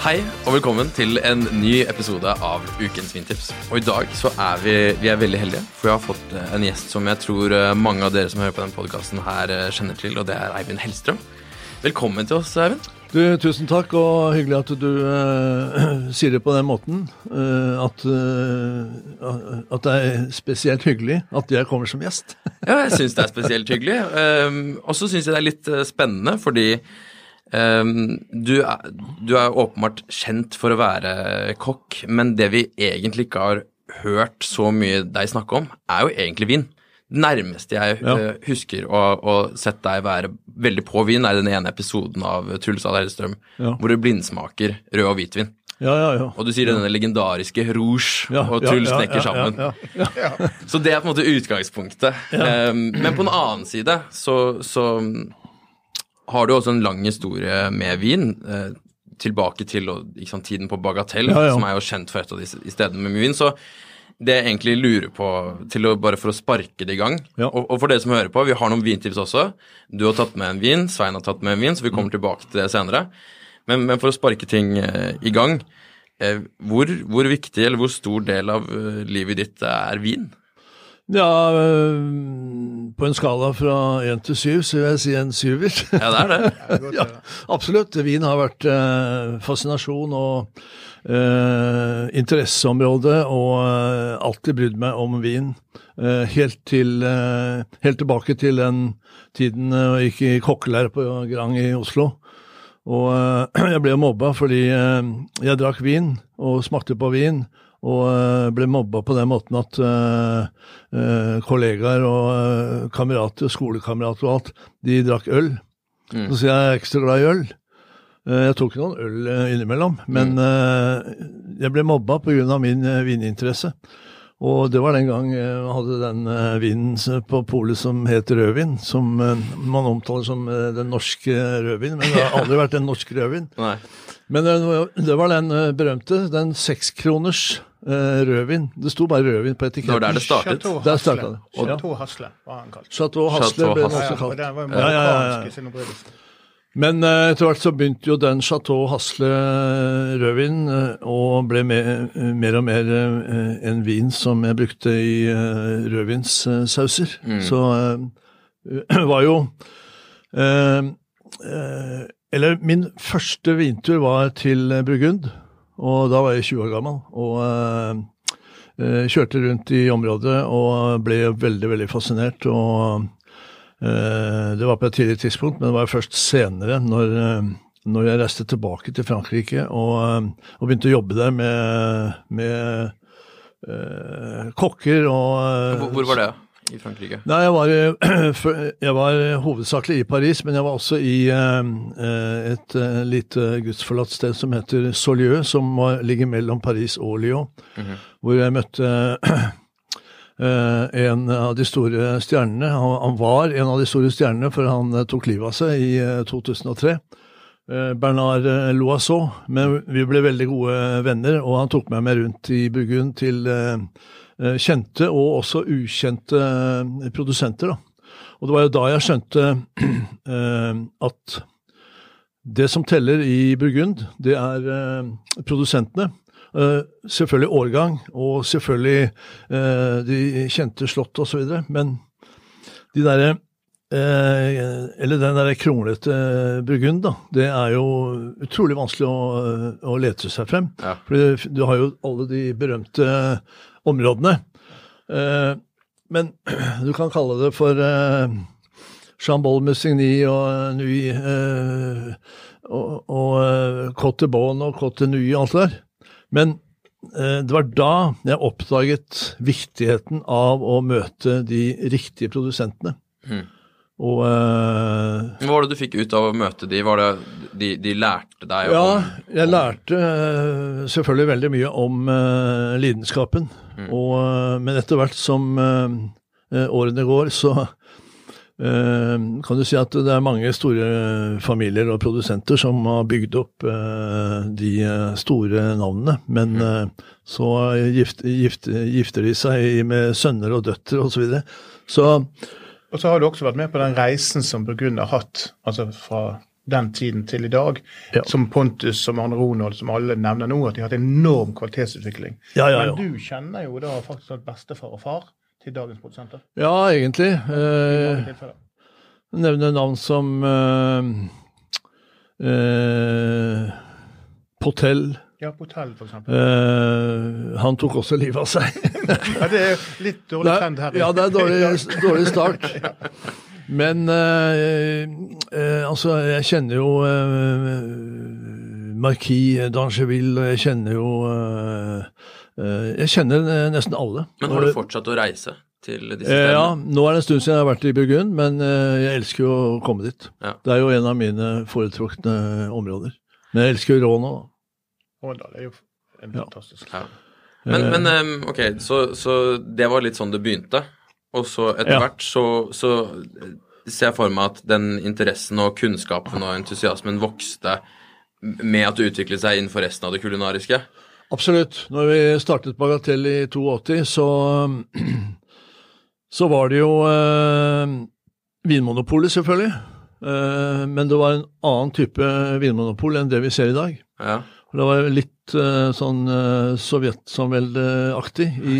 Hei og velkommen til en ny episode av Ukens vintips. Og i dag så er vi, vi er veldig heldige, for vi har fått eh, en gjest som jeg tror eh, mange av dere som hører på denne podkasten her eh, kjenner til, og det er Eivind Hellstrøm. Velkommen til oss, Eivind. Du, tusen takk, og hyggelig at du uh, sier det på den måten. Uh, at, uh, at det er spesielt hyggelig at jeg kommer som gjest. Ja, jeg syns det er spesielt hyggelig. Um, og så syns jeg det er litt spennende, fordi du, er, du er åpenbart kjent for å være kokk, men det vi egentlig ikke har hørt så mye deg snakke om, er jo egentlig vin. Det nærmeste jeg Ja. eh, husker å, å sett deg være veldig på vin, er den ene episoden av Truls Ad Hellstrøm Ja. hvor du blindsmaker rød og hvitvin. Ja, ja, ja. Og du sier denne legendariske Rouge Ja, og Truls ja, knekker ja, sammen. ja, ja. Så det er på en måte utgangspunktet. Um, men på den annen side så, så har du også en lang historie med vin. eh, tilbake til sant, tiden på Bagatell, Ja, ja. som er jo kjent for et av de stedene med mye vin. Så det jeg egentlig lurer på, å, bare for å sparke det i gang Ja. og, og for dere som hører på, vi har noen vintips også. Du har tatt med en vin, Svein har tatt med en vin, så vi kommer tilbake til det senere. Men, men for å sparke ting eh, i gang, eh, hvor, hvor viktig eller hvor stor del av livet ditt er vin? Ja eh, på en skala fra én til syv, så vil jeg si en syver. Ja, det er det. ja, absolutt. Vin har vært eh, fascinasjon og eh, interesseområde, og eh, alltid brydd meg om vin. Eh, helt, til, eh, helt tilbake til den tiden jeg gikk i kokkelære på Grang i Oslo. Og eh, jeg ble mobba fordi eh, jeg drakk vin og smakte på vin. Og eh, ble mobba på den måten at eh, eh, kollegaer og kamerater kamerater, skolekamerater og alt, de drakk øl. Mm. Så sier jeg jeg er ikke så glad i øl. Jeg tok noen øl innimellom, men mm. jeg ble mobba pga. min vininteresse. Og det var den gang jeg hadde den vinen på polet som het rødvin, som man omtaler som den norske rødvin, men det har aldri vært en norsk rødvin. Nei. Men det var- den berømte, den sekskroners eh, rødvin. Det sto bare rødvin på Det var etiketten. der det startet. Chateau Hasle. startet det. Og- Chateau Hasle var han kalt. Chateau Hasle ble den også kalt. Ja, ja, ja. Men uh, etter hvert så begynte jo den Chateau Hasle rødvin uh, og ble mer, mer og mer eh, en vin som jeg brukte i uh, rødvinssauser. Så eh, var jo eh, eh, Eller min første vintur var til Burgund, og da var jeg 20 år gammel. Og eh, eh, kjørte rundt i området og ble veldig, veldig fascinert. og Eh, Det var på et tidlig tidspunkt, men det var først senere, når, når jeg reiste tilbake til Frankrike og, og begynte å jobbe der med, med eh, kokker og Hvor, hvor var det i Frankrike? Nei, jeg var, jeg var hovedsakelig i Paris, men jeg var også i eh, eh, et eh, lite gudsforlatt sted som heter Solieu, som ligger mellom Paris og Lyon, hvor jeg møtte eh, en av de store stjernene. Han, var en av de store stjernene, for han eh, tok livet av seg i eh, 2003. Eh, Bernard eh, Loiseau, men vi ble veldig gode venner, og han tok meg med rundt i Burgund til eh, eh, kjente og også ukjente eh, produsenter. Da. Og det var jo da jeg skjønte eh, at det som teller i Burgund, det er eh, produsentene. Eh, selvfølgelig årgang, og selvfølgelig eh, de kjente slott osv., men de derre eh, Eller den derre kronglete Burgund, da, det er jo utrolig vanskelig å, å lete seg frem. Ja. For du har jo alle de berømte områdene. Eh, men du kan kalle det for eh, Chambol Messigny og Nui eh, og, og eh, Cote Bon og Cote Nui og alt det der. Men eh, det var da jeg oppdaget viktigheten av å møte de riktige produsentene. Mhm. Og uh, Hva var det du fikk ut av å møte de? Var det de, de lærte deg Ja, om jeg lærte uh, selvfølgelig veldig mye om uh, lidenskapen. Og, eh, men etter hvert som årene går, så kan du si at det er mange store familier og produsenter som har bygd opp de store navnene. Men eh, så gift, gift, gifter de seg med sønner og døtre osv. Så, videre. så Og så har du også vært med på den reisen som Burgund har hatt, altså fra den tiden til i dag. Ja. Som Pontus, som Arne Ronald, som alle nevner nå, at de har hatt enorm kvalitetsutvikling. Ja, ja. Men du kjenner jo da faktisk at bestefar og far til dagens produsenter. ja, egentlig. Eh, nevner navn som eh, eh, Potell. Ja, på hotell, for eksempel. Eh, han tok også livet av seg. Ja, det er litt dårlig trend er, her. ja, det er dårlig, dårlig start. Men uh, uh, altså, jeg kjenner jo Marquis d'Angeville, og jeg kjenner jo Jeg kjenner nesten alle. Men har du fortsatt å reise til disse Eh, ja, nå er det en stund siden jeg har vært i Burgund, men jeg elsker jo å komme dit. Ja. Det er jo en av mine foretrukne områder. Men jeg elsker jo Råna, da. Åndal er jo en fantastisk. Ja. Men, Eh, men um, ok, så, så det var litt sånn det begynte. Og så etter Ja. hvert så, så ser jeg for meg at den interessen og kunnskapen og entusiasmen vokste med at det utviklet seg innenfor resten av det kulinariske. Absolutt. Når vi startet Bagatell i 82, så, så var det jo eh, Vinmonopolet, selvfølgelig. Eh, men det var en annen type vinmonopol enn det vi ser i dag. Ja. Det var litt eh, sånn uh, sovjetsamveldeaktig i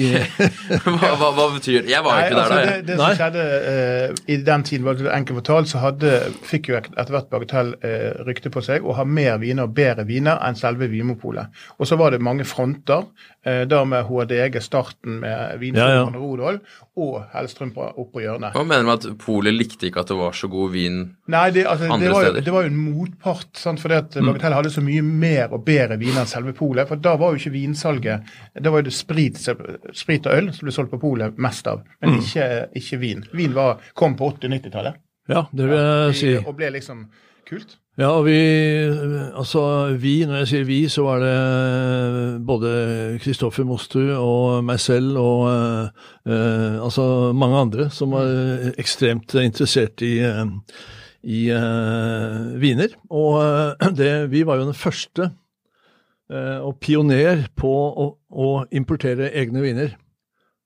Hva, hva, hva betyr det? Jeg var jo ikke altså, der da. det, jeg. det Nei. som skjedde uh, i den tiden, var det enkelt fortalt, så hadde, fikk jo etter hvert Bagatell uh, rykte på seg å ha mer viner og bedre viner enn selve Vimopolet. Og så var det mange fronter, eh, da med HDG, starten med Ja, ja. Rodol, og Hellstrøm på- oppå hjørnet. Hva mener du med at Polet likte ikke at det var så god vin? Nei, det, altså, Andre det, var steder. det var jo en motpart, sant, fordi Mm. at Bagatell hadde så mye mer og bedre viner enn selve polet. For da var jo ikke vinsalget Da var jo det sprit, sprit og øl som ble solgt på polet mest av, men Mm. ikke, ikke vin. Vin var, kom på 80-90-tallet. Ja, det vil jeg si. Og ble liksom kult. Ja, og vi Altså, vi, når jeg sier vi, så var det både Kristoffer Mostu og meg selv og eh, eh, altså mange andre som var ekstremt interessert i, eh, i eh, viner. Og eh, det, vi var jo den første eh, og pioner på å, å importere egne viner.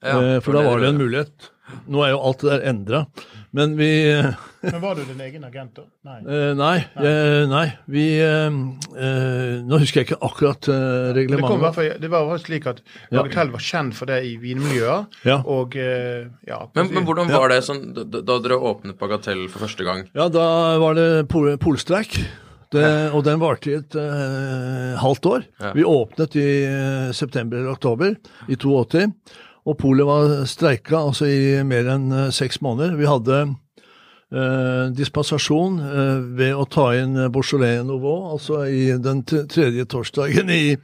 Ja, Eh, for da var det en mulighet. Nå er jo alt det der endra. Men vi Men var du din egen agent da? Nei. Eh, nei, eh, nei. Vi eh, eh, Nå husker jeg ikke akkurat eh, Men Det, kom reglementet. det var slik at Ja. Bagatell var kjent for det i vinmiljøet. Ja. Og eh, ja Men, men hvordan var det sånn, da, da dere åpnet Bagatell for første gang? ja, da var det pol polstreik. Det, og den varte i et uh, halvt år. Vi åpnet i uh, september eller oktober i 82. Og polet var streika altså i mer enn uh, seks måneder. Vi hadde uh, dispensasjon uh, ved å ta inn Beaujolais Nouveau, altså i den tredje torsdagen i,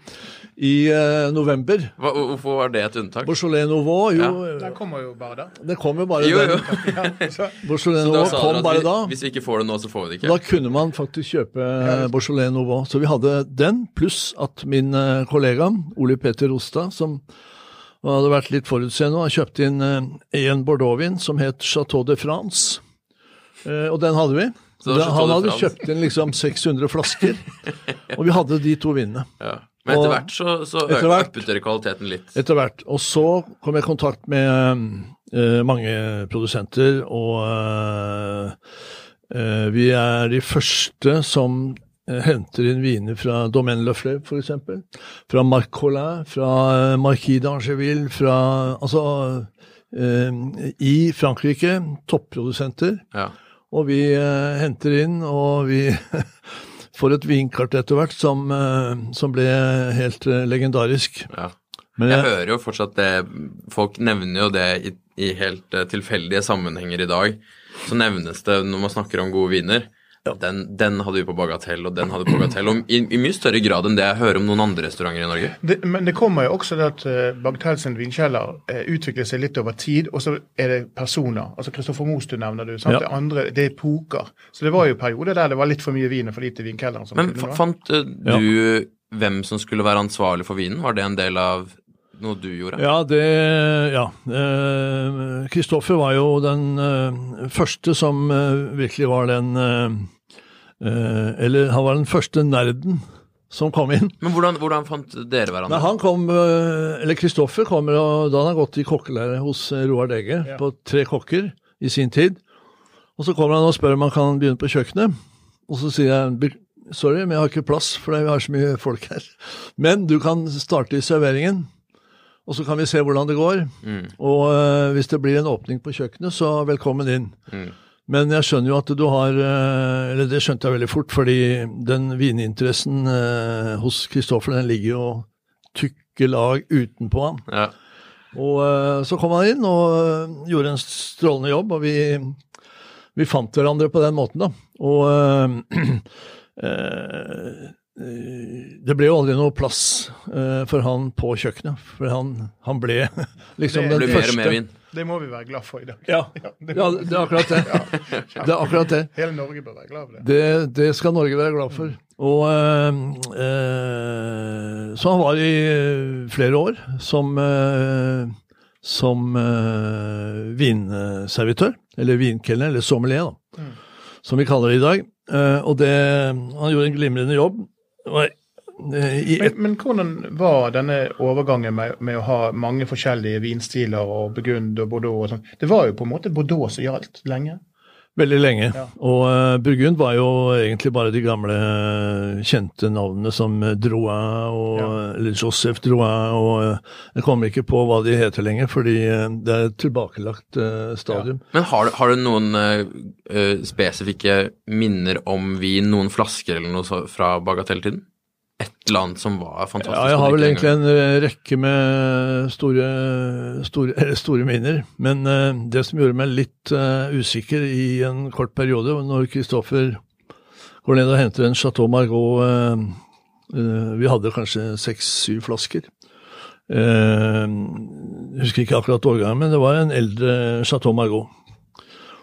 i uh, november. Hva, hvorfor var det et unntak? Beaujolais Nouveau, jo, Den kommer jo bare da. det kom jo bare Jo, jo. den. Så, Beaujolais Så da Nouveau kom vi, bare da. hvis vi ikke får det nå, så får vi det ikke. Da kunne man faktisk kjøpe ja, Beaujolais Nouveau. Så vi hadde den, pluss at min eh, kollega Ole Peter Rostad, som hadde vært litt forutseende, og kjøpte inn eh, en Bordeauxvin som het Chateau de France. Eh, og den hadde vi. Så Da- han hadde France. kjøpt inn liksom 600 flasker, og vi hadde de to vinene. Ja. Men etter hvert så, så Etter ø- hvert- øppet dere kvaliteten litt. Etter hvert. Og så kom jeg i kontakt med uh, mange produsenter, og uh, uh, vi er de første som henter inn viner fra Domaine Le Fleuve, f.eks. Fra Marc Collin, fra Marquis d'Angeville, fra Altså I Frankrike, topprodusenter. Ja. Og vi henter inn, og vi får et vinkart etter hvert som, eh, som ble helt eh, legendarisk. Ja. Men Jeg jeg, hører jo fortsatt det Folk nevner jo det i, i helt eh, tilfeldige sammenhenger i dag. Så nevnes det når man snakker om gode viner, Den, den hadde vi på Bagatell, og den hadde på Bagatell. Og i, i mye større grad enn det jeg hører om noen andre restauranter i Norge. Det, men det kommer jo også det at uh, Bagatell sin vinkjeller uh, utvikler seg litt over tid, og så er det personer. Altså Kristoffer Mostu nevner du. sant? Ja. Det andre, det er poker. Så det var jo perioder der det var litt for mye vin og for lite vinkjeller. Men fant eh, du hvem som skulle være ansvarlig for vinen? Var det en del av noe du gjorde? Ja, det Ja. Eh, Kristoffer var jo den eh, første som eh, virkelig var den eh, eh, Eller han var den første nerden som kom inn. Men hvordan, hvordan fant dere hverandre? Nei, han kom, eh, eller Kristoffer kommer, og da han har gått i kokkelære hos eh, Roar Degge, Ja. på tre kokker i sin tid. Og så kommer han og spør om han kan begynne på kjøkkenet. Og så sier jeg sorry, men jeg har ikke plass, for vi har så mye folk her. Men du kan starte i serveringen, og så kan vi se hvordan det går. Mm. Og uh, hvis det blir en åpning på kjøkkenet, så velkommen inn. Mm. Men jeg skjønner jo at du har uh, Eller det skjønte jeg veldig fort, fordi den vininteressen uh, hos Kristoffer, den ligger jo tykke lag utenpå han. Ja. Og så kom han inn og gjorde en strålende jobb, og vi, vi fant hverandre på den måten, da. Og det ble jo aldri noe plass uh, for han på kjøkkenet, for han, han ble liksom Det den ble første. mer mer. Det må vi være glad for i dag. Ja, det, ja, det er akkurat det. Det er akkurat det. Hele Norge bør være glad for det. Det, det skal Norge være glad for. Og uh, uh, Så han var i eh, flere år som, eh, som eh, vinservitør, eller vinkelner, eller sommelier, da, Mm. som vi kaller det i dag. Eh, og det, han gjorde en glimrende jobb. Men, men hvordan var denne overgangen med, med å ha mange forskjellige vinstiler og Burgund og Bordeaux og sånn? Det var jo på en måte Bordeaux som gjaldt lenge. Veldig lenge. Ja. Og uh, Burgund var jo egentlig bare de gamle eh, kjente navnene som eh, Drouin og Ja. eller Joseph Drouin. og Jeg kommer ikke på hva de heter lenger, fordi det er et tilbakelagt uh, stadium. Men har, du- har du noen eh, spesifikke minner om vin, noen flasker eller noe så, fra bagatelltiden? Et eller annet som var fantastisk? Ja, jeg har vel egentlig en en eh, rekke med store, store, store minner. Men uh, det som gjorde meg litt uh, usikker i en kort periode, når Kristoffer går ned og henter en Chateau Margaux uh, eh, Vi hadde kanskje seks-syv flasker. Eh, jeg husker ikke akkurat årgangen, men det var en eldre Chateau Margaux.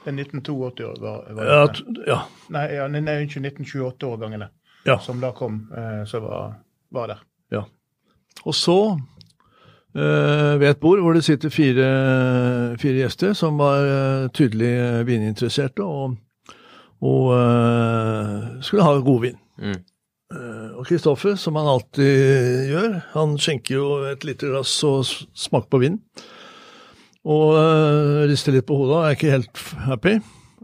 Det er 1982 var, var Ja, det. t- ja, Nei, ja, nei, nei, unnskyld, 1928-årgangene ja. som da kom, eh, som var, var der. Og så, eh, ved et bord hvor det sitter fire, fire gjester som var eh, tydelig eh, vininteresserte og, og eh, skulle ha god vin. Mm. Eh, og Kristoffer, som han alltid gjør, han skjenker jo et lite glass og smaker på vinen. Og uh, rister litt på hodet og er ikke helt happy.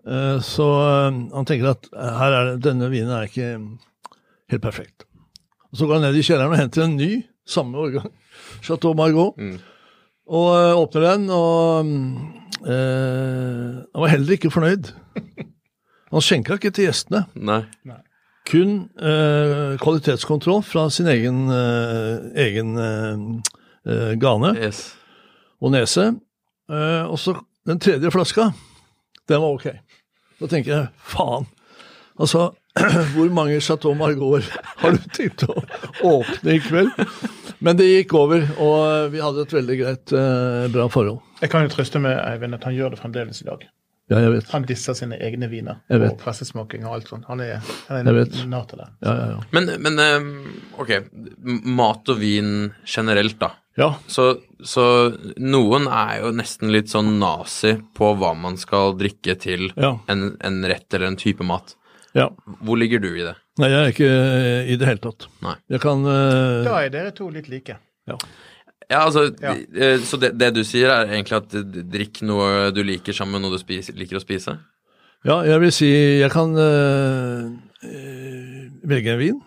Uh, så uh, han tenker at her er det, denne vinen er ikke helt perfekt. Og Så går han ned i kjelleren og henter en ny, samme årgang, Chateau Margot. Mm. Og øh, åpner den, og øh, han var heller ikke fornøyd. Han skjenka ikke til gjestene. Nei. Kun øh, kvalitetskontroll fra sin egen, egen gane Yes. og nese. Eh, og så den tredje flaska, den var ok. Da tenker jeg faen. Altså, hvor mange Chateau Margaux har du tenkt å åpne i kveld? Men det gikk over, og vi hadde et veldig greit, eh, bra forhold. Jeg kan jo trøste med Eivind at han gjør det fremdeles i dag. Ja, jeg vet. Han disser sine egne viner Jeg vet. og pressesmaking og alt sånt. Han er, han er nar til det. Ja, ja, ja. Men, men eh, ok, mat og vin generelt, da. ja. Så, så noen er jo nesten litt sånn nazi på hva man skal drikke til Ja. en, en rett eller en type mat. Ja. Hvor ligger du i det? Nei, jeg er ikke eh, i det hele tatt. Nei. Jeg kan uh... Da er dere to litt like. ja. Ja, altså, Ja. eh, Så det, det du sier, er egentlig at drikk noe du liker sammen med noe du spiser, liker å spise? ja, jeg vil si jeg kan eh, eh, velge en vin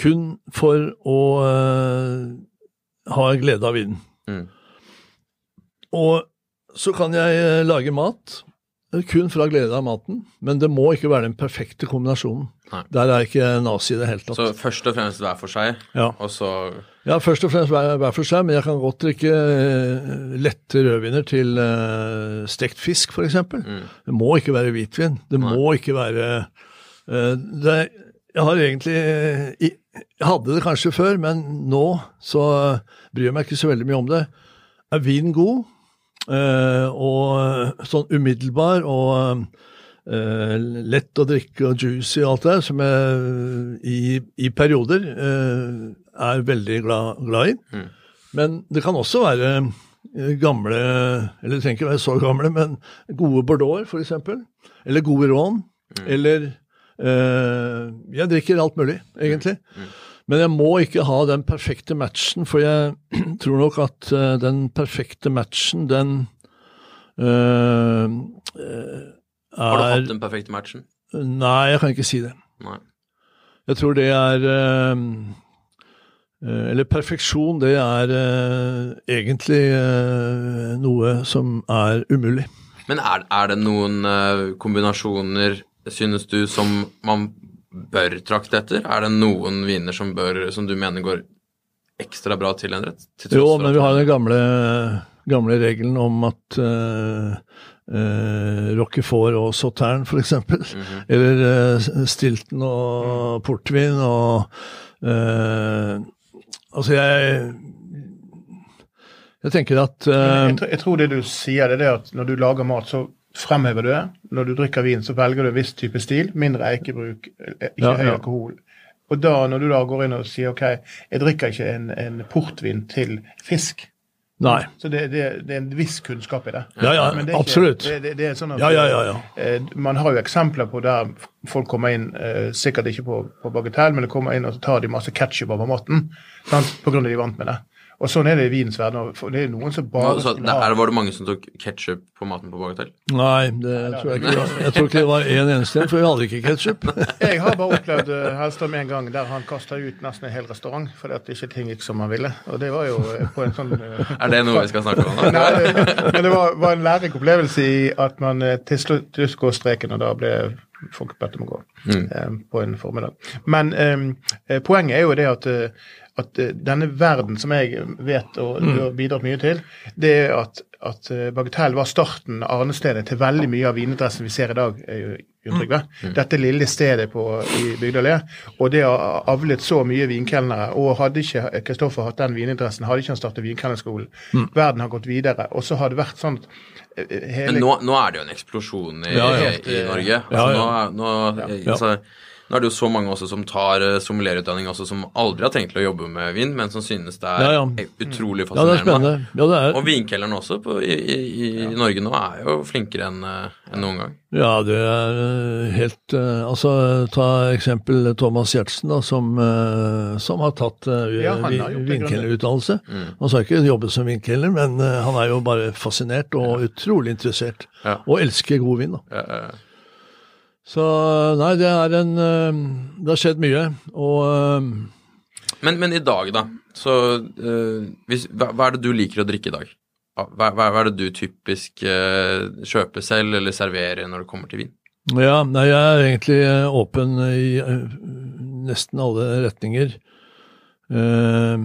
kun for å eh, ha glede av vinen. Mm. Og så kan jeg lage mat kun fra glede av maten, men det må ikke være den perfekte kombinasjonen. Nei. Der er ikke nazi i det hele tatt. Så først og fremst hver for seg, Ja. og så Ja, først og fremst hver, hver for seg, men jeg kan godt drikke eh, lette rødviner til uh, stekt fisk, f.eks. eksempel. Det må ikke være hvitvin. Det må ikke være uh, det, Jeg har egentlig Jeg hadde det kanskje før, men nå så bryr jeg meg ikke så veldig mye om det. Er vin god, og sånn umiddelbar og eh, lett å drikke og juicy og alt det der, som jeg i, i perioder eh, er veldig glad, glad i. Men det kan også være eh, gamle, eller det trenger ikke være så gamle, men gode bordeauxer f.eks. Eller gode rån. Eller eh, Jeg drikker alt mulig, egentlig. Men jeg må ikke ha den perfekte matchen, for jeg tror nok at eh, den perfekte matchen, den eh, er Har du hatt den perfekte matchen? Nei, jeg kan ikke si det. Nei. Jeg tror det er eh, eh, Eller perfeksjon, det er eh, egentlig eh, noe som er umulig. Men er, er det noen eh, kombinasjoner, synes du, som man bør trakte etter? Er det noen viner som, bør, som du mener går ekstra bra til en rett? Til tross Jo, men vi har den gamle, gamle regelen om at uh, Roquefort og Sautern, for eksempel, eller uh, Stilton og portvin og uh, Altså, jeg Jeg tenker at Jeg, tror- jeg tror det du sier, det er at når du lager mat, så fremhever du det. Når du drikker vin, så velger du en viss type stil. Mindre eikebruk, eh, ikke Ja, høy ja. alkohol. Og da, når du da går inn og sier OK, jeg drikker ikke en, en portvin til fisk. Nei. Så det, det, det er en viss kunnskap i det. Ja, ja, det ikke- absolutt. Det, er sånn at, Ja, ja, ja, ja. eh, Man har jo eksempler på der folk kommer inn, eh, sikkert ikke på, på bagatell, men de kommer inn og tar de masse ketsjup over maten. Sant? På grunn av de vant med det. Og sånn er det i vinens verden. Det er noen som bare så, skulle det, er, Var det mange som tok ketsjup på maten på Bagatell? Nei, det tror jeg ikke. Jeg tror ikke det var én eneste en, for vi hadde ikke ketsjup. Jeg har bare opplevd Helstad med en gang der han kasta ut nesten en hel restaurant fordi at ikke ting gikk som han ville. Og det var jo eh, på en sånn eh, Er det noe vi skal snakke om? nå? Nei, det, men det var, var en lærerik opplevelse i at man eh, til slutt går streken, og da ble folk bedt om å gå eh, på en formiddag. Men eh, poenget er jo det at, eh, at eh, denne verden som jeg vet og du har bidratt mye til, det er at, at eh, Bagatell var starten, arnestedet, til veldig mye av vinadressen vi ser i dag. eh, Jon Trygve. Dette lille stedet på, i Bygdøy og det har avlet så mye vinkelnere. Og hadde ikke Kristoffer hatt den vininteressen, hadde ikke han startet vinkelnerskolen. Verden har gått videre. Og så har det vært sånn hele Men nå, nå er det jo en eksplosjon i, Ja, ja. i Norge. Altså, Ja, ja. Nå, nå, altså, nå er det jo så mange også som tar uh, sommelierutdanning også, som aldri har tenkt til å jobbe med vin, men som synes det er Ja, ja. utrolig Ja, det er fascinerende. spennende. Ja, det er, Og vinkelleren også på, i, i, i Norge nå er jo flinkere enn en noen gang. ja, det er eh, helt eh, Altså, ta eksempel Thomas Gjertsen, da, som, eh, som har tatt Ja, han har vinkelnerutdannelse. Mm. Han skal ikke jobbe som vinkelner, men eh, han er jo bare fascinert og utrolig interessert. Ja. Og elsker god vin, da. Så nei, det er en eh, Det har skjedd mye. Og eh, Men, men i dag, da, så uh, hvis, hva, hva er det du liker å drikke i dag? Hva, hva, hva er det du typisk kjøper selv eller serverer når det kommer til vin? Ja, nei, jeg er egentlig eh, åpen i eh, nesten alle retninger. Eh,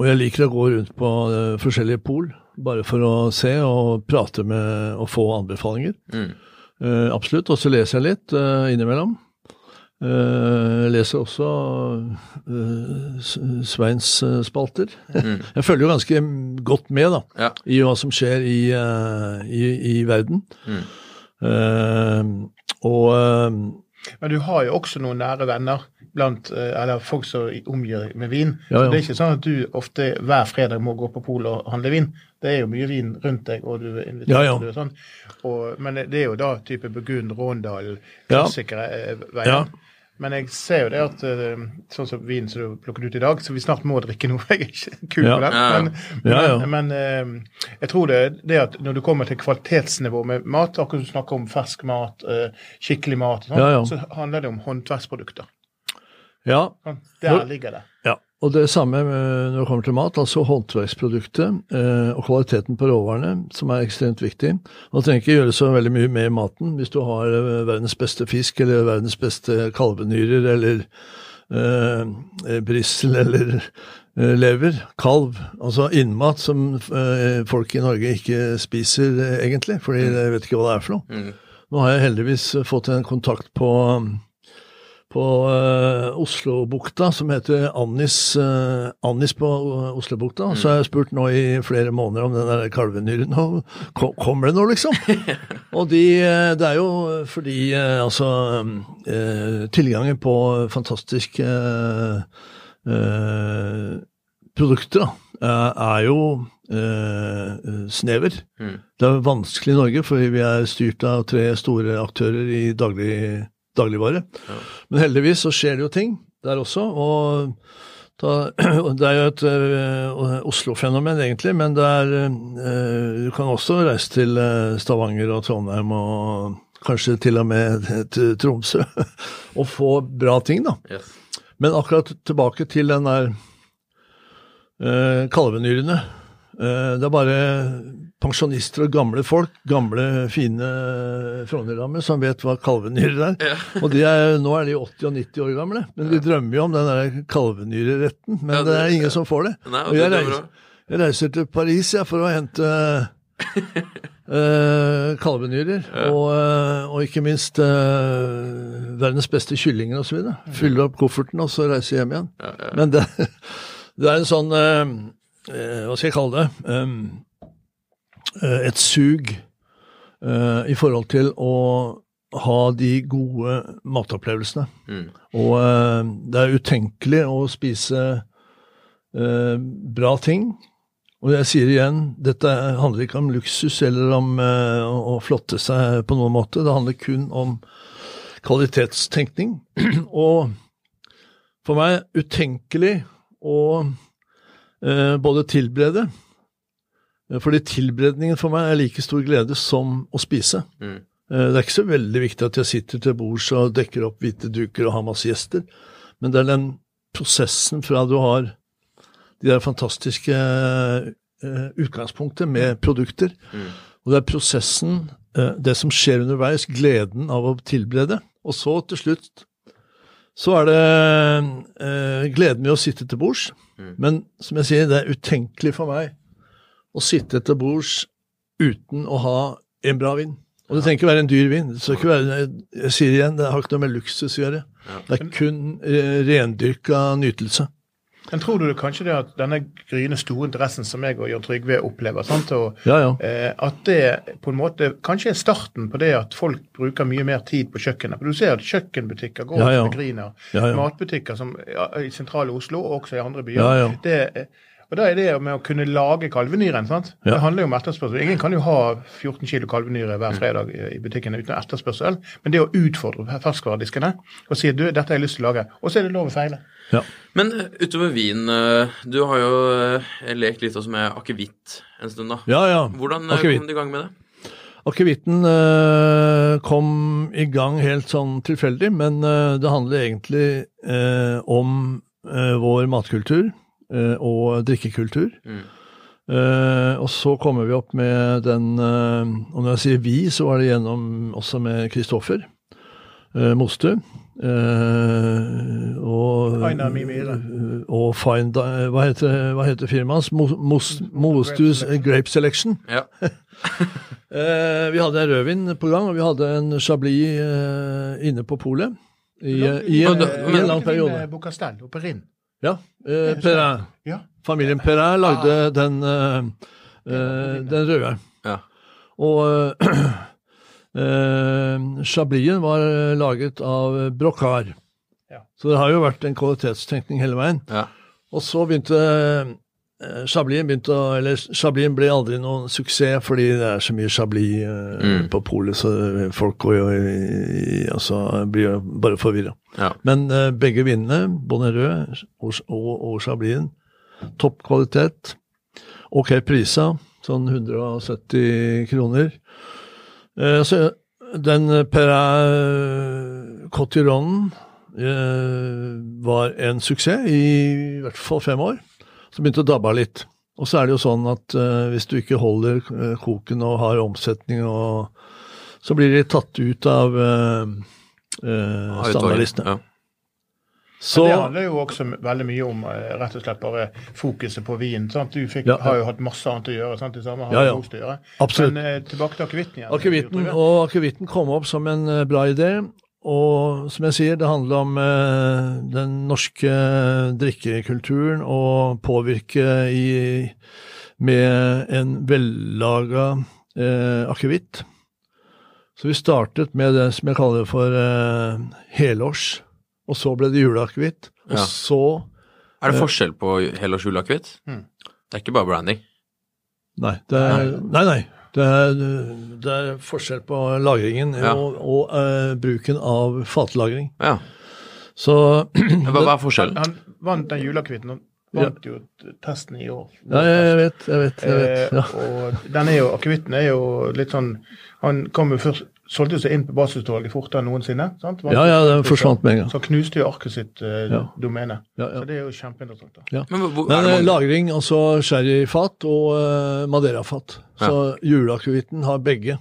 og jeg liker å gå rundt på eh, forskjellige pol, bare for å se og prate med og få anbefalinger. Mm. Eh, absolutt. Og så leser jeg litt uh, innimellom. Uh, jeg leser også eh, Sveins spalter. jeg følger jo ganske godt med da, Ja. i hva som skjer i, i, i verden. Mm. Eh, og Men du har jo også noen nære venner blant, eller folk som omgir med vin. Ja, Så det er ikke sånn at du ofte hver fredag må gå på polet og handle vin. Det er jo mye vin rundt deg, og du er invitert Ja, ja. og sånn. Og, men det er jo da type Burgund, Råndal, klassikere ja. veier. Ja. Men jeg ser jo det at eh, sånn som vin som du plukket ut i dag, så vi snart må drikke noe. Jeg er ikke kul Ja. på ja. Men, Ja, ja. men, men eh, jeg tror det, det at når du kommer til kvalitetsnivå med mat, akkurat som du snakker om fersk mat, eh, skikkelig mat, sånn, ja. så handler det om håndverksprodukter. ja, Sånn, Der ligger det. ja. Og det samme når det kommer til mat, altså håndverksproduktet eh, og kvaliteten på råvarene, som er ekstremt viktig. Man trenger ikke gjøre så veldig mye med maten hvis du har eh, verdens beste fisk eller verdens beste kalvenyrer eller eh, brissel eller eh, lever, kalv. Altså innmat som eh, folk i Norge ikke spiser eh, egentlig, fordi de vet ikke hva det er for noe. Mm. Nå har jeg heldigvis fått en kontakt på på uh, Oslobukta, som heter Annis, uh, Annis på uh, Oslobukta. Så har jeg spurt nå i flere måneder om den der kalvenyren. Og kom, kommer det nå, liksom? og de, det er jo fordi altså Tilgangen på fantastiske produkter da, er jo snever. Mm. Det er vanskelig i Norge, fordi vi er styrt av tre store aktører i daglig dagligvare. Ja. Men heldigvis så skjer det jo ting der også. og da, Det er jo et uh, Oslo-fenomen, egentlig, men det er uh, Du kan også reise til uh, Stavanger og Trondheim og kanskje til og med til Tromsø og få bra ting, da. Yes. Men akkurat tilbake til den der kalvenyrene. Det er bare pensjonister og gamle folk, gamle, fine Frogner-damer, som vet hva kalvenyrer er. Ja. og de er, nå er de 80 og 90 år gamle, men de drømmer jo om den der kalvenyreretten. Men Ja, det det- er ingen ja. som får det. Nei, Og jeg er reiser, jeg reiser til Paris ja, for å hente eh, kalvenyrer, og, eh, og ikke minst eh, verdens beste kyllinger osv. Fyller opp kofferten, og så reiser jeg hjem igjen. Men det, det er en sånn eh, eh, Hva skal jeg kalle det? Eh, et sug eh, i forhold til å ha de gode matopplevelsene. Mm. Og eh, det er utenkelig å spise eh, bra ting. Og jeg sier igjen, dette handler ikke om luksus eller om eh, å, flotte seg på noen måte. Det handler kun om kvalitetstenkning. og for meg utenkelig å eh, både tilberede fordi tilberedningen for meg er like stor glede som å spise. Mm. Eh, Det er ikke så veldig viktig at jeg sitter til bords og dekker opp hvite duker og har masse gjester, men det er den prosessen fra du har de der fantastiske eh, utgangspunktet med produkter, Mm. og det er prosessen, eh, det som skjer underveis, gleden av å tilberede, og så til slutt så er det eh, gleden med å sitte til bords, Mm. men som jeg sier, det er utenkelig for meg å sitte til bords uten å ha en bra vin. Og det trenger ikke være en dyr vin. Det skal ikke være, jeg sier igjen, det har ikke noe med luksus å gjøre. Det er kun eh, rendyrka nytelse. Men tror du det kanskje det at denne gryende store interessen som jeg og Jørn Trygve opplever, sant, og, Ja, ja. eh, at det på en måte kanskje er starten på det at folk bruker mye mer tid på kjøkkenet? For du ser at kjøkkenbutikker går Ja, ja. med griner. Matbutikker som, i sentrale Oslo og også i andre byer. Det, og da er det med å kunne lage kalvenyren. sant? Ja. Det handler jo om etterspørsel. Ingen kan jo ha 14 kilo kalvenyre hver fredag i butikken uten etterspørsel. Men det å utfordre ferskvarediskene og si du, dette har jeg lyst til å lage, og så er det lov å feile. ja. Men eh, utover vin, eh, du har jo eh, lekt litt også med akevitt en stund, da. ja, ja. Hvordan Akkevitt. Kom du i gang med det? Akevitten eh, kom i gang helt sånn tilfeldig, men eh, det handler egentlig eh, om eh, vår matkultur og drikkekultur. Mm. Uh, og så kommer vi opp med den uh, Og når jeg sier vi, så var det gjennom også med Kristoffer uh, Mostu. Eh, og Mimire. og Find Hva heter, hva heter firmaet hans? Mo- Mos- Mostus Grape Selection. Ja. Eh, vi hadde en rødvin på gang, og vi hadde en chablis eh, inne på polet i, i, i en lang periode. Bocastell og Perrin. Ja, eh, Perrin. Ja. Familien Perrin lagde den, eh, eh, den røde. Ja. Og eh, eh, chablisen var eh, laget av Brocard. Ja. Så det har jo vært en kvalitetstenkning hele veien. ja. Og så begynte eh, begynte å Eller Chablisen ble aldri noen suksess fordi det er så mye Chablis eh, Mm. på polet, så folk går jo Altså blir jo bare forvirra. ja. Men eh, begge vinene, Bonnerød og, og, og Chablisen, topp kvalitet. Ok prisa, sånn 170 kroner. Eh, så den Perret Cotironen eh, var en suksess i, i hvert fall fem år. Så begynte det å dabbe av litt. Og så er det jo sånn at uh, hvis du ikke holder uh, koken og har omsetning, og, så blir de tatt ut av uh, standardlistene. Ja. Så det handler jo også veldig mye om rett og slett bare fokuset på vin. Sant? Du fikk, Ja, ja. har jo hatt masse annet å gjøre. Sant? Det samme har Ja, ja. Å gjøre. Absolutt. Men eh, tilbake til akevitten igjen. Akevitten, og akevitten kom opp som en bra idé. Og som jeg sier, det handler om eh, den norske drikkekulturen og påvirke i, med en vellaga eh, akevitt. Så vi startet med det som jeg kaller for eh, helårs, og så ble det juleakevitt. Og Ja. så Er det Eh. forskjell på helårs juleakevitt? Mm. Det er ikke bare branding. Nei, det er, nei, nei. Det er, det er forskjell på lagringen Ja. og, og uh, bruken av fatlagring. Ja. Så Hva, er forskjellen? Han vant den juleakevitten. Han vant jo testen i år. Ja, jeg vet, jeg vet. jeg vet. Ja. Eh, og den er jo, akevitten er jo litt sånn Han kom jo først solgte seg inn på basisutvalget fortere enn noensinne. sant? Ja, ja, den forsvant med en gang. Så knuste jo arket sitt eh, Ja. domene. Ja, ja. Så det er jo kjempeinteressant. da. Men hvor, Men det eh, mange- lagring, altså sherryfat og uh, maderafat. Så juleakevitten har begge.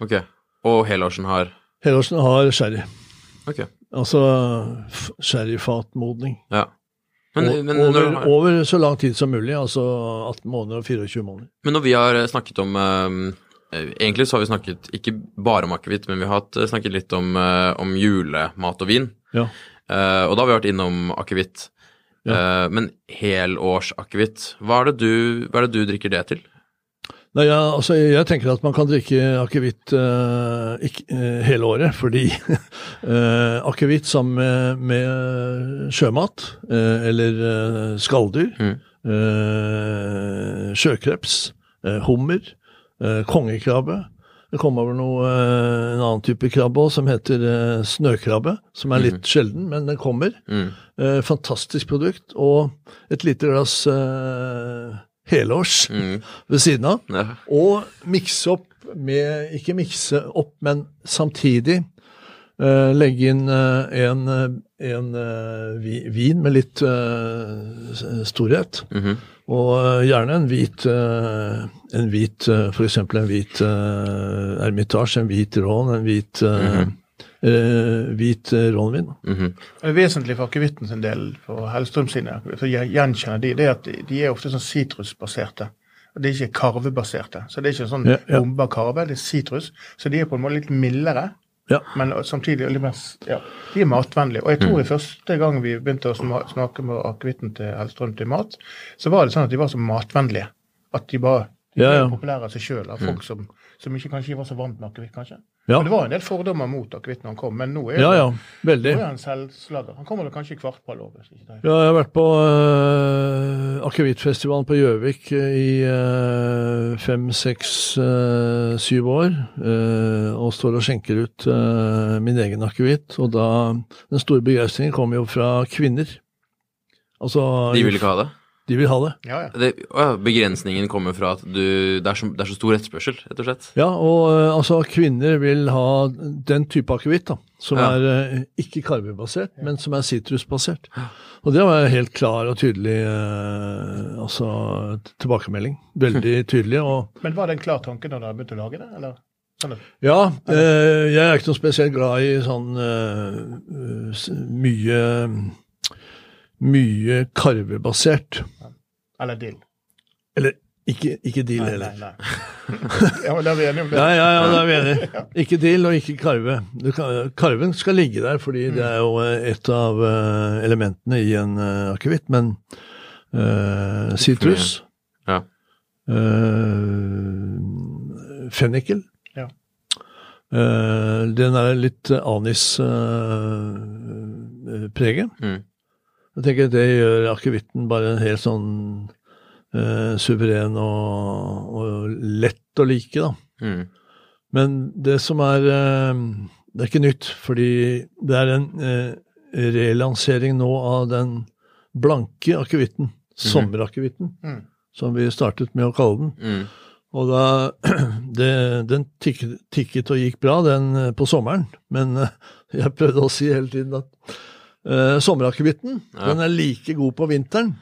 Ok. Og helårsen har Helårsen har sherry. Okay. Altså sherryfatmodning. Ja. Men, men, over, har- over så lang tid som mulig, altså 18 måneder og 24 måneder. men når vi har eh, snakket om eh, Egentlig så har vi snakket ikke bare om akevitt, men vi har eh, snakket litt om, eh, om julemat og vin. Ja. Eh, og da har vi vært innom akevitt. Eh, men helårsakevitt, hva, er det du- hva er det du drikker det til? Nei, ja, altså, jeg tenker at man kan drikke akevitt uh, eh, hele året, fordi uh, akevitt sammen med, med sjømat, eh, eller eh, skalldyr, Mm. eh, sjøkreps, eh, hummer, eh, kongekrabbe Det kom over noe, eh, en annen type krabbe også, som heter eh, snøkrabbe, som er litt sjelden, men den kommer. Mm. Eh, fantastisk produkt. Og et lite glass eh, helårs Mm. ved siden av. Ja. Og mikse opp med Ikke mikse opp, men samtidig uh, legge inn uh, en, eh, en uh, vin med litt storhet. Mm storhet. Og eh, gjerne en hvit, uh, en hvit uh, f.eks. en hvit ermitasje, en hvit rån, en hvit uh, eh, hvit uh, rånvin. Mhm. Det er vesentlig for akevitten sin del, for Hellstrøm sine, jeg gjenkjenner de, det er at de, de er ofte sånn sitrusbaserte. Og De er ikke karvebaserte. Så det er ikke sånn Ja, ja. bomba karve, det er sitrus. Så de er på en måte litt mildere, Ja. men samtidig ja, De er matvennlige. Og jeg tror Mm. i første gang vi begynte å snakke med akevitten til Hellstrøm til mat, så var det sånn at de var så matvennlige. At de bare de Ja, ja. ble populære av seg sjøl, av folk som, som ikke kanskje var så vant med akevitt, kanskje. Ja. Men det var en del fordommer mot akevitt når han kom, men nå er ja, ja. Veldig. nå er han selvslager. Han kommer vel kanskje i kvartball over. er- Ja, jeg har vært på øh, akevittfestivalen på Gjøvik eh, i eh, fem, seks, eh, syv år. eh, og står og skjenker ut eh, min egen akevitt. Og da Den store begeistringen kommer jo fra kvinner. Altså De vil ikke ha det? De vil ha det. Ja, ja. det å ja, begrensningen kommer fra at du, det, er så, det er så stor etterspørsel, rett og slett? Ja, og altså kvinner vil ha den type akevitt, da. Som Ja. er uh, ikke karvebasert, men som er sitrusbasert. Og det var helt klar og tydelig uh, altså, tilbakemelding. Veldig tydelig. og Men var det en klar tanke når du begynte å lage det? eller? Sånn Ja, eh, jeg er ikke noe spesielt glad i sånn eh, mye mye karvebasert. eller dill? Eller ikke, ikke deal Nei, heller. nei, nei. ja, men da er vi enige om det. Ja, ja, ja, da er vi enige. Ikke deal og ikke karve. Du kan, karven skal ligge der, fordi det er jo eh, et av eh, elementene i en uh, akevitt. Men sitrus uh, Ja. uh, Fennikel. Ja. Uh, den er litt uh, anispreget. Mm. Jeg tenker det gjør akevitten bare en helt sånn eh, suveren og, og lett å like, da. Mm. Men det som er eh, Det er ikke nytt, fordi det er en eh, relansering nå av den blanke akevitten, sommerakevitten, Mm. som vi startet med å kalle den. Mm. Og da det, Den tikket, tikket og gikk bra, den eh, på sommeren, men eh, jeg prøvde å si hele tiden at Uh, Sommerakevitten den er like god på vinteren.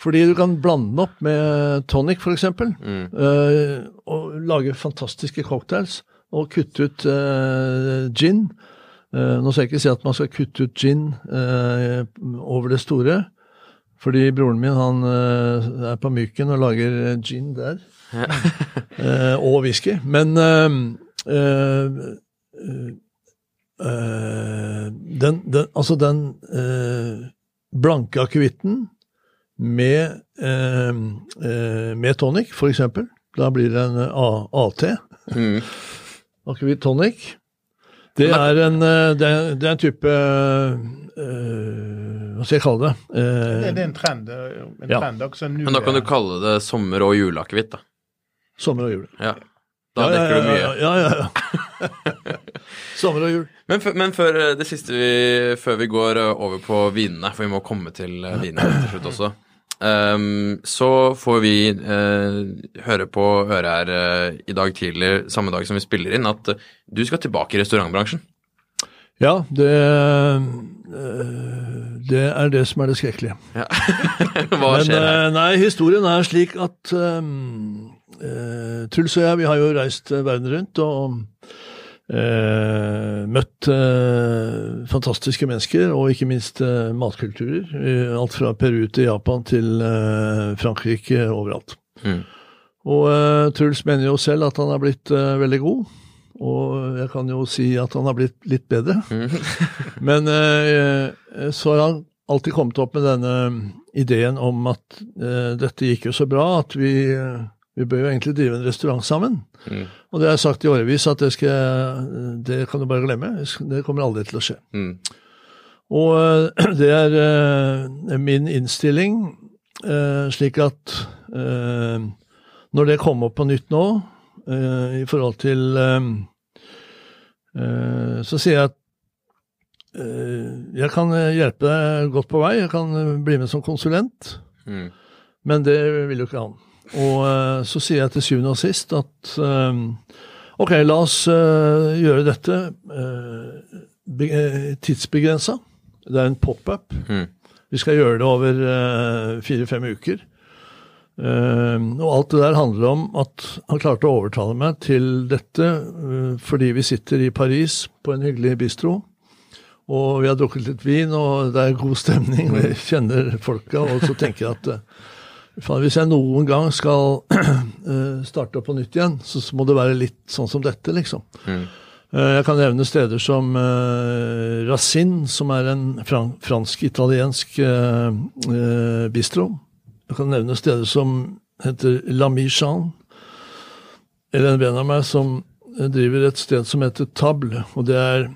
Fordi du kan blande den opp med tonic, f.eks. Mm. Uh, og lage fantastiske cocktails. Og kutte ut uh, gin. Uh, nå skal jeg ikke si at man skal kutte ut gin over det store. Fordi broren min han er på Myken og lager gin der. og whisky. Men den, den, altså den blanke akevitten med, eh, eh med tonic, f.eks. Da blir det en A AT. Mm. Akevitt tonic. Det er en, eh, det er, det er en type øh, Hva skal jeg kalle det? Uh, det, det, er en trend. En ja. trend også Men da kan du kalle det sommer- og juleakevitt, da. Sommer og jul. Ja. Da ja, dekker ja, du mye. Ja, ja, ja. Sommer og jul. Men, men før det siste vi, før vi går over på vinene, for vi må komme til vinene til slutt også. Um, så får vi uh, høre på øret her uh, i dag tidlig, samme dag som vi spiller inn, at uh, du skal tilbake i restaurantbransjen. Ja, det, det er det som er det skrekkelige. Ja. Hva skjer her? Nei, historien er slik at um, Truls og jeg, vi har jo reist verden rundt. og Eh, møtt eh, fantastiske mennesker, og ikke minst eh, matkulturer. alt fra Peru til Japan til eh, Frankrike, overalt. Mm. Og eh, Truls mener jo selv at han har blitt eh, veldig god. Og jeg kan jo si at han har blitt litt bedre. Mm. Men så har han alltid kommet opp med denne ideen om at dette gikk jo så bra at vi vi bør jo egentlig drive en restaurant sammen. Mm. Og det har jeg sagt i årevis at det, skal, det kan du bare glemme. Det kommer aldri til å skje. Mm. Og eh, det er uh, min innstilling, uh, slik at uh, når det kommer opp på nytt nå, i forhold til Så sier jeg at jeg kan hjelpe deg godt på vei, jeg kan bli med som konsulent, mm. men det vil jo ikke han. Og uh, så sier jeg til syvende og sist at um, ok, la oss uh, gjøre dette tidsbegrensa. Det er en pop-up. Mm. Vi skal gjøre det over fire-fem uker. og alt det der handler om at han klarte å overtale meg til dette fordi vi sitter i Paris på en hyggelig bistro. Og vi har drukket litt vin, og det er god stemning, Vi kjenner folka. Og så tenker jeg at hvis jeg noen gang skal eh, starte opp på nytt igjen, så må det være litt sånn som dette, liksom. Mm. Eh, jeg kan nevne steder som uh, Racine, som er en fransk-italiensk bistro. Jeg kan nevne steder som heter La Michan. Eller en venn av meg som driver et sted som heter Table. Og det er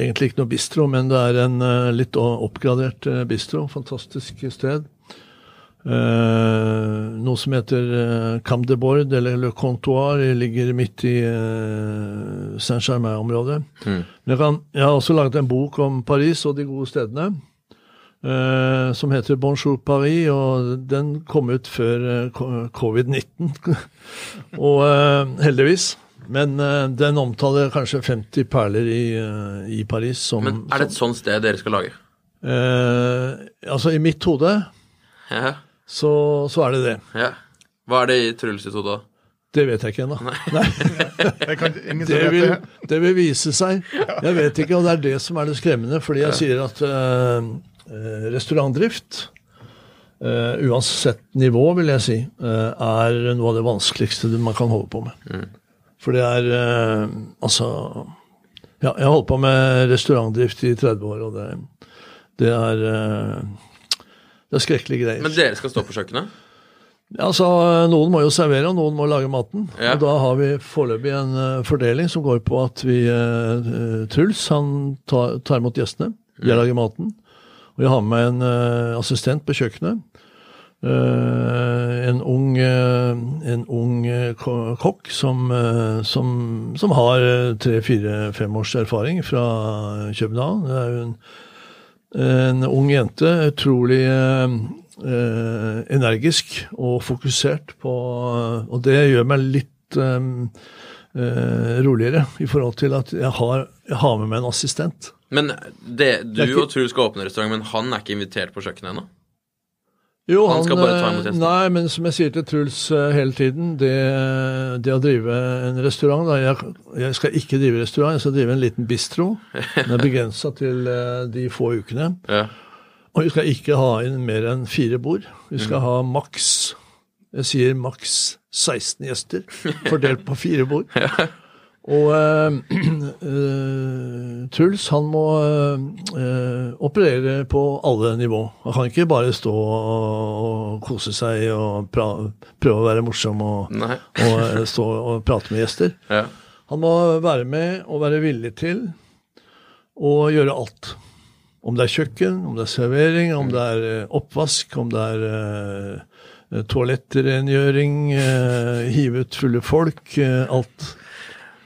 egentlig ikke noe bistro, men det er en litt oppgradert bistro. Fantastisk sted. Uh, noe som heter uh, Cam de Bord, eller Le Comptoir, ligger midt i uh, Saint-Germain-området. Mm. Jeg, jeg, har også laget en bok om Paris og de gode stedene, uh, som heter Bonjour Paris, og den kom ut før covid-19. og heldigvis. Men den omtaler kanskje 50 perler i, i Paris. Som, Men er det et sånt sted dere skal lage? altså, i mitt hode ja så, så er det det. Ja. Hva er det i Truls sitt hode, da? Det vet jeg ikke ennå. Det, vil, det vil vise seg. Jeg vet ikke, og det er det som er det skremmende. Fordi jeg sier at uh, restaurantdrift, uh, uansett nivå, vil jeg si, uh, er noe av det vanskeligste man kan holde på med. Mm. For det er Altså Ja, jeg har holdt på med restaurantdrift i 30 år, og det, det er det er skrekkelige greier. Men dere skal stå på kjøkkenet? Ja, altså, Noen må jo servere, og noen må lage maten. Ja. Og Da har vi foreløpig en uh, fordeling som går på at vi uh, Truls han tar, tar imot gjestene. Jeg mm. lager maten. Og jeg har med en uh, assistent på kjøkkenet. en ung, en ung kokk som, som, som har tre-fire-fem års erfaring fra København. Det er jo en en ung jente, utrolig eh, energisk og fokusert på Og det gjør meg litt eh, eh, roligere i forhold til at jeg har, jeg har med meg en assistent. Men det, du Det ikke- og Truls skal åpne restaurant, men han er ikke invitert på kjøkkenet ennå? Jo, Han skal bare ta imot eh, gjester. Nei, men som jeg sier til Truls eh, hele tiden, det, det å drive en restaurant da, jeg, jeg skal ikke drive restaurant, jeg skal drive en liten bistro. Den er begrensa til eh, de få ukene. Ja. Og vi skal ikke ha inn mer enn fire bord. Vi skal Mm. ha maks Jeg sier maks 16 gjester, fordelt på fire bord. Og eh, Truls, han må eh, operere på alle nivå. Han kan ikke bare stå og, kose seg og prøve å være morsom og, og stå og prate med gjester. Ja. Han må være med og være villig til å gjøre alt. Om det er kjøkken, om det er servering, om det er oppvask, om det er eh, toalettrengjøring, hive ut fulle folk, alt.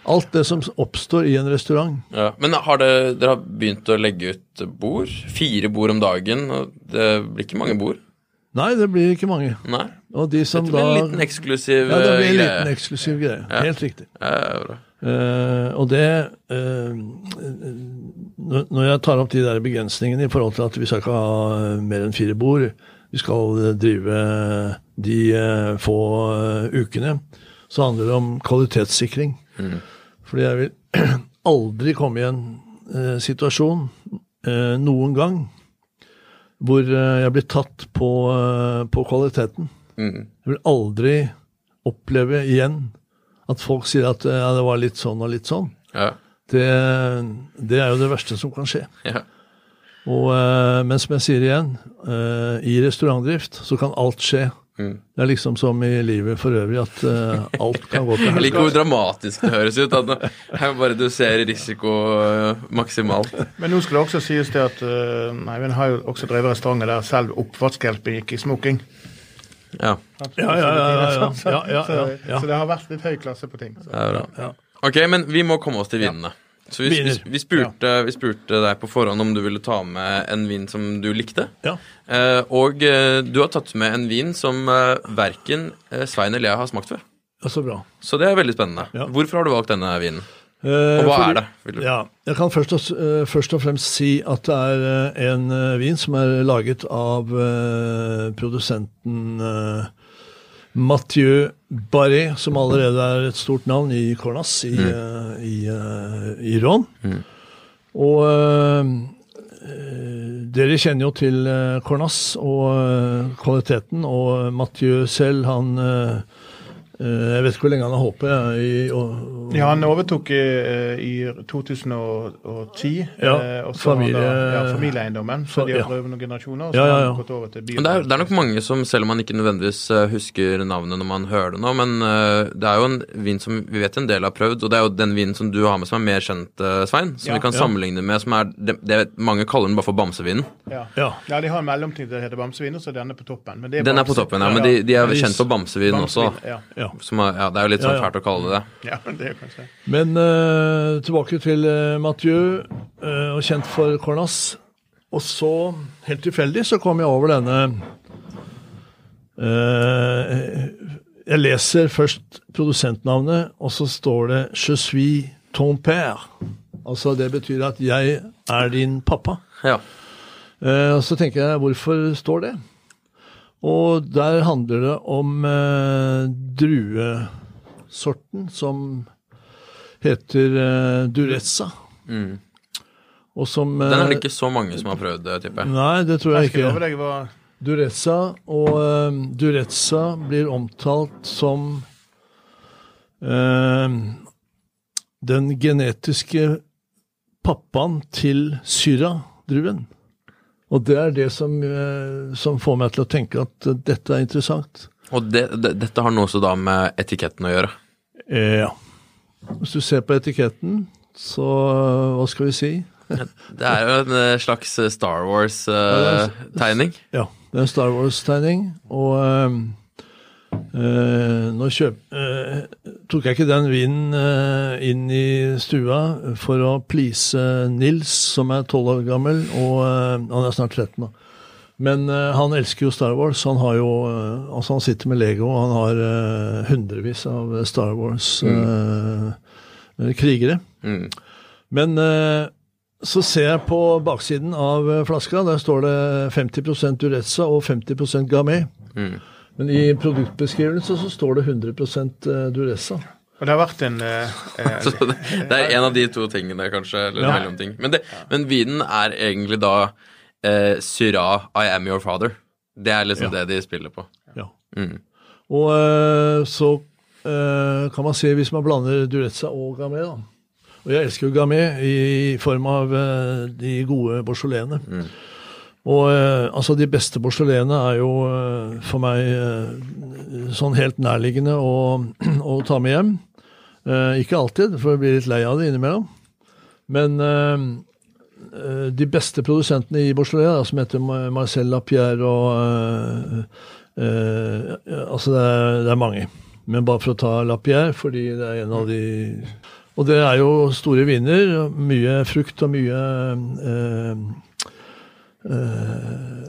Alt det som oppstår i en restaurant. Ja. Men har det, dere har begynt å legge ut bord? Fire bord om dagen? og Det blir ikke mange bord? Nei, det blir ikke mange. Nei. Og de som Det blir da en liten eksklusiv greie. Ja, det blir en eh, liten eksklusiv greie. Helt riktig. Ja, ja, bra. Uh, og det uh, når- jeg tar opp de der begrensningene i forhold til at vi skal ikke ha mer enn fire bord, vi skal drive de uh, få ukene, så handler det om kvalitetssikring. Fordi jeg vil aldri komme i en eh, situasjon eh, noen gang hvor eh, jeg blir tatt på, eh, på kvaliteten. Mm. Jeg vil aldri oppleve igjen at folk sier at ja, det var litt sånn og litt sånn. Ja. Det, det er jo det verste som kan skje. Ja. Og, eh, men som jeg sier igjen, eh, i restaurantdrift så kan alt skje. Mm. Det er liksom som i livet for øvrig, at uh, alt kan gå til Jeg liker hvor dramatisk det høres ut. At her bare ser risiko uh, maksimalt. Men nå skal det også sies det at uh, Eivind har jo også drevet restauranter der selv oppvaskhjelpen gikk i smoking. Ja, Ja, ja, ja, ja, ja. Så- Ja, ja, ja, ja. Så det har vært litt høy klasse på ting. Så. det er bra. Ja. Ok, men vi må komme oss til vinene. Så vi, vi, vi, spurte, vi spurte deg på forhånd om du ville ta med en vin som du likte. Ja. Eh, og eh, du har tatt med en vin som eh, verken eh, Svein eller jeg har smakt før. ja, så bra. Så det er veldig spennende. Ja. Hvorfor har du valgt denne vinen? Eh, Og hva fordi- er det? Ja, jeg kan først og, først og fremst si at det er en vin som er laget av produsenten Mathieu Barré, som allerede er et stort navn i Cornas i, eh, i, eh, i Mm. Og eh, dere kjenner jo til eh, Cornas og kvaliteten, og Mathieu selv, han eh, Jeg vet ikke hvor lenge han har håpet. i- og- Ja, han overtok i, i 2010. Ja, eh, og så familie... han da- ja, familieeiendommen. Så de har ja. noen generasjoner, og så Ja, ja, har ja. han gått over til. Det er, det er nok mange som, selv om man ikke nødvendigvis eh, husker navnet når man hører det nå, men eh, det er jo en vin som vi vet en del har prøvd, og det er jo den vinen som du har med som er mer kjent, eh, Svein, som Ja. vi kan Ja. sammenligne med, som er det, det Mange kaller den bare for bamsevinen. Ja. Ja. ja, de har en mellomting som heter bamsevin, og så er denne på toppen. Men det Den er på toppen, ja, men de, de er kjent for bamsevin også. Ja. Ja. Som er, ja, det er jo litt sånn Ja, ja. fælt å kalle det det. ja, det er kanskje. Men uh, tilbake til uh, Mathieu, uh, og kjent for Cornas. Og så, helt tilfeldig, så kom jeg over denne eh, Jeg leser først produsentnavnet, og så står det 'Je suis ton père'. Altså det betyr at 'jeg er din pappa'. Ja. Eh, Og så tenker jeg, hvorfor står det? Og der handler det om eh, druesorten som heter eh, Durezza. Mm. Og som Den er eh, det ikke så mange som har prøvd, tipper jeg. Nei, det tror jeg Jeg ikke. deg Durezza, og eh, Durezza blir omtalt som eh, den genetiske pappaen til Syra-druen. Og det er det som, eh, som får meg til å tenke at eh, dette er interessant. Og det, det, dette har noe også da med etiketten å gjøre. Eh, ja. Hvis du ser på etiketten, så eh, hva skal vi si? Det er jo en eh, slags eh, Star Wars-tegning. Ja, det er en Star Wars-tegning, og eh, eh, nå kjøp, uh, tok jeg ikke den vinen uh, inn i stua for å please Nils, som er 12 år gammel, og han er snart 13 nå. Men han elsker jo Star Wars. Han har jo Altså, han sitter med Lego, og han har hundrevis av Star Wars-krigere. Mm. Men eh, så ser jeg på baksiden av flaska, der står det 50% Durezza og 50 Gamay. Mm. Men i produktbeskrivelsen så står det 100 Duressa. Durezza. Og det har vært en eh, eh, det, er en av de to tingene, kanskje. Eller Ja. mellomting. Men, det, men vinen er egentlig da eh, Syrah I Am Your Father. Det er liksom Ja. det de spiller på. Ja. Mm. Og eh, så eh, kan man se hvis man blander Durezza og Gamay, da. Og jeg elsker jo Gamay i form av eh, de gode Beaujolaiene. Og eh, altså de beste porselenene er jo eh, for meg eh, sånn helt nærliggende å, å ta med hjem. Ikke alltid, for jeg blir litt lei av det innimellom. Men de beste produsentene i Beaujolais, som heter Marcel Lapierre og Altså, det er, det er mange. Men bare for å ta Lapierre, fordi det er en av de Og det er jo store viner. Mye frukt og mye eh,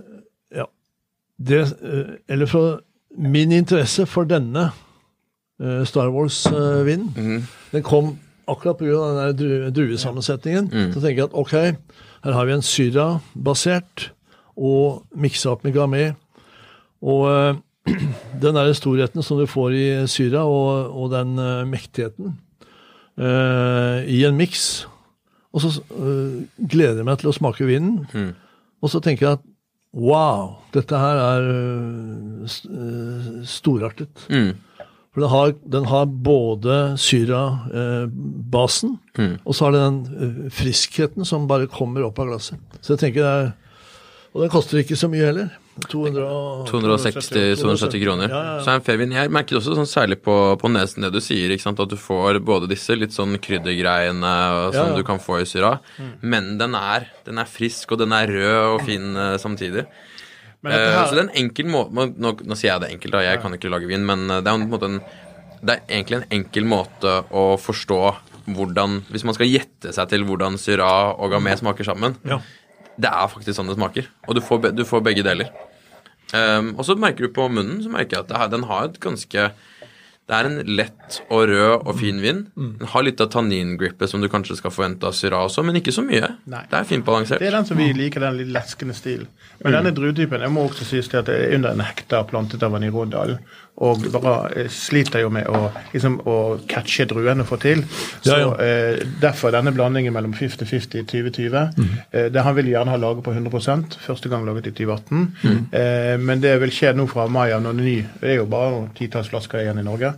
Ja. Det uh, Eller fra min interesse for denne uh, Star Wars-vinen Mhm. den kom akkurat pga. den der dru- druesammensetningen. Så tenker jeg at ok, her har vi en Syra-basert og miksa opp med Gamay. Og den der storheten som du får i Syra, og, og den mektigheten i en miks. Og så gleder jeg meg til å smake vinen. Mm. Og så tenker jeg at wow, dette her er eh, eh, storartet. Mm. For den har, den har både syra-basen, Mm. og så har den den eh, friskheten som bare kommer opp av glasset. Så jeg tenker det er Og den koster ikke så mye heller. 200 og- 260-270 kroner. Ja, ja. Så er en fair vin. Jeg merker også sånn særlig på, på nesen det du sier, at du får både disse litt sånn kryddergreiene som Ja, du kan få i Syra, men den er, den er frisk, og den er rød og fin uh, samtidig. Men dette Eh, så det er en enkel måte nå, nå, nå sier jeg det enkelt, da, jeg kan ikke lage vin, men eh, det er, en en, det er egentlig en enkel måte å forstå hvordan Hvis man skal gjette seg til hvordan Syra og Gamay smaker sammen, Ja. Det er faktisk sånn det smaker. Og du får, du får begge deler. Um, og så merker du på munnen så merker jeg at her, den har et ganske Det er en lett og rød og fin vin. Den har litt av tanningrippet som du kanskje skal forvente av Syra også, men ikke så mye. Nei. Det er fint balansert. Det er den som vi liker, den litt leskende stilen. Men denne druetypen jeg må også sies til at det er under en hektar plantet av den i Rådalen. Og bare eh, sliter jo med å, liksom, å catche druene og få til. Så Ja, ja. Eh, Derfor denne blandingen mellom 50-50 i 2020. Eh, det han vil gjerne ha laget på 100% Første gang laget i 2018. Eh, men det vil skje nå fra mai av, når det ny Det er jo bare noen titalls flasker igjen i Norge.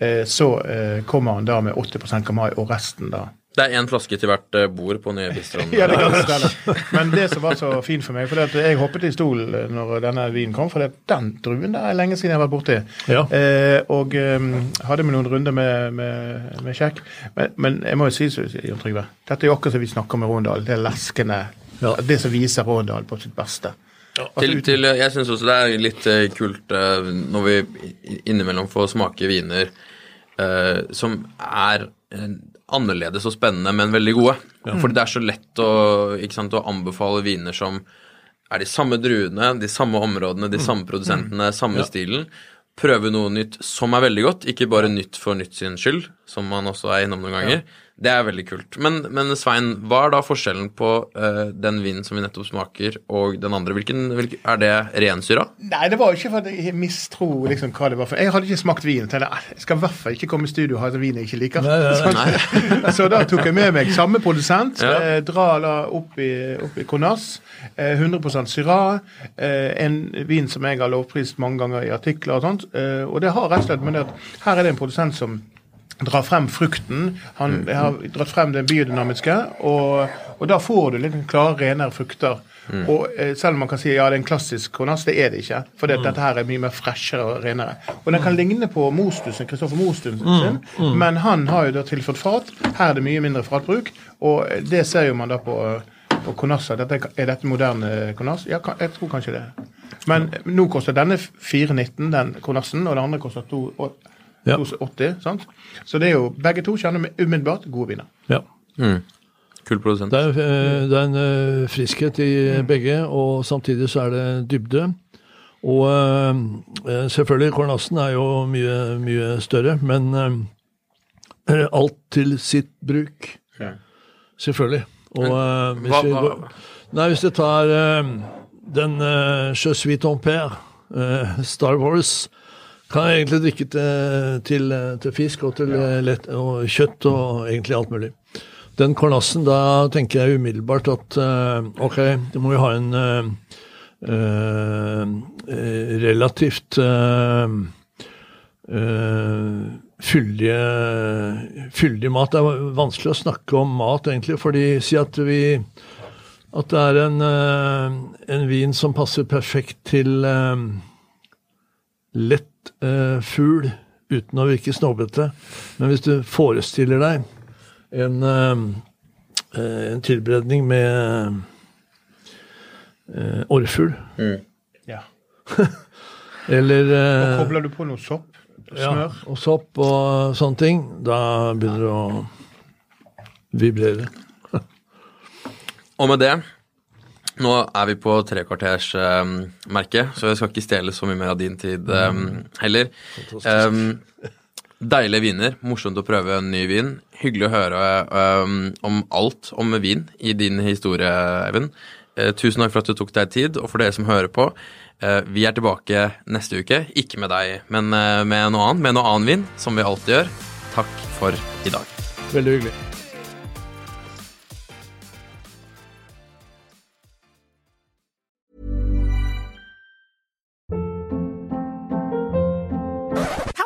Eh, så eh, kommer han da med 80% Kamai, og resten da Det er én flaske til hvert eh, bord på nye bistroen. ja, det kan stelle. Men det som var så fint for meg, for at jeg hoppet i stol når denne vinen kom, for det, den druen der er lenge siden jeg har vært borti. Ja. Eh, og um, hadde med noen runder med, med, med kjekk. Men, men jeg må jo si, Jon Trygve, dette er jo akkurat som vi snakker med Råndal. Det er leskende. Ja. Det som viser Råndal på sitt beste. Ja. Til, til, jeg syns også det er litt eh, kult eh, når vi innimellom får smake viner eh, som er eh, annerledes og spennende, men veldig gode. Fordi det er så lett å, sant, å anbefale viner som er de samme druene, de samme områdene, de samme produsentene, samme stilen. Prøve noe nytt som er veldig godt, ikke bare nytt for nytt sin skyld, som man også er innom noen ganger. Det er veldig kult. Men, men Svein, hva er da forskjellen på uh, den vinen som vi nettopp smaker, og den andre? Hvilken, hvilken Er det rensyra? Nei, det var jo ikke for at jeg mistro liksom, hva det var. for Jeg hadde ikke smakt vin. Tenkte, det. jeg skal i hvert fall ikke komme i studio og ha en vin jeg ikke liker. Nei, nei, Nei. Så da tok jeg med meg samme produsent. Ja. Eh, dra la opp i, opp i Conas. Eh, 100 syra. Eh, en vin som jeg har lovprist mange ganger i artikler og sånt. Eh, og det har rett og slett med det at her er det en produsent som drar frem frukten. Han har dratt frem det biodynamiske, og, og da får du litt klare, renere frukter. Og eh, Selv om man kan si ja, det er en klassisk Conas, det er det ikke. For det, dette her er mye mer freshere og renere. Og den kan ligne på Mostusen, Kristoffer Mostusen sin, men han har jo da tilført fat. Her er det mye mindre fatbruk, og det ser jo man da på, på Conasser. Dette, er dette moderne Conas? Ja, jeg tror kanskje det. Men nå koster denne 419, den konassen, og den andre koster 2 Ja. 280. sant? Så det er jo begge to kjenner vi umiddelbart gode viner. Ja. Mm. Kul produsent. Det er, eh, det er en eh, friskhet i begge, og samtidig så er det dybde. Og eh, selvfølgelig, Kornassen er jo mye, mye større, men eh, alt til sitt bruk. Ja. Selvfølgelig. Og men, hvis, hva- vi går, nei, hvis jeg tar den uh, Je suis ton père, Star Wars, kan jeg egentlig drikke til, til, eh, til fisk og til ja. lett, og kjøtt og egentlig alt mulig. Den kornassen, da tenker jeg umiddelbart at eh, ok, da må vi ha en uh, eh, eh, relativt uh, uh, fyldige, fyldig mat. Det er vanskelig å snakke om mat, egentlig, fordi si at vi at det er en, eh, en vin som passer perfekt til eh, lett eh, fugl uten å virke snobbete. Men hvis du forestiller deg en, eh, eh, en tilberedning med eh, orrfugl, Ja. eller eh, Kobler du på noe sopp? ja, Smør? og sopp og sånne ting, da begynner det å vibrere. Og med det Nå er vi på trekvartersmerket, så jeg skal ikke stjele så mye mer av din tid um, heller. Um, deilige viner. Morsomt å prøve en ny vin. Hyggelig å høre um, om alt om vin i din historie, Eivind. Uh, tusen takk for at du tok deg tid, og for dere som hører på. Uh, vi er tilbake neste uke. Ikke med deg, men uh, med noe annet. Med noe annen vin, som vi alltid gjør. Takk for i dag. Veldig hyggelig.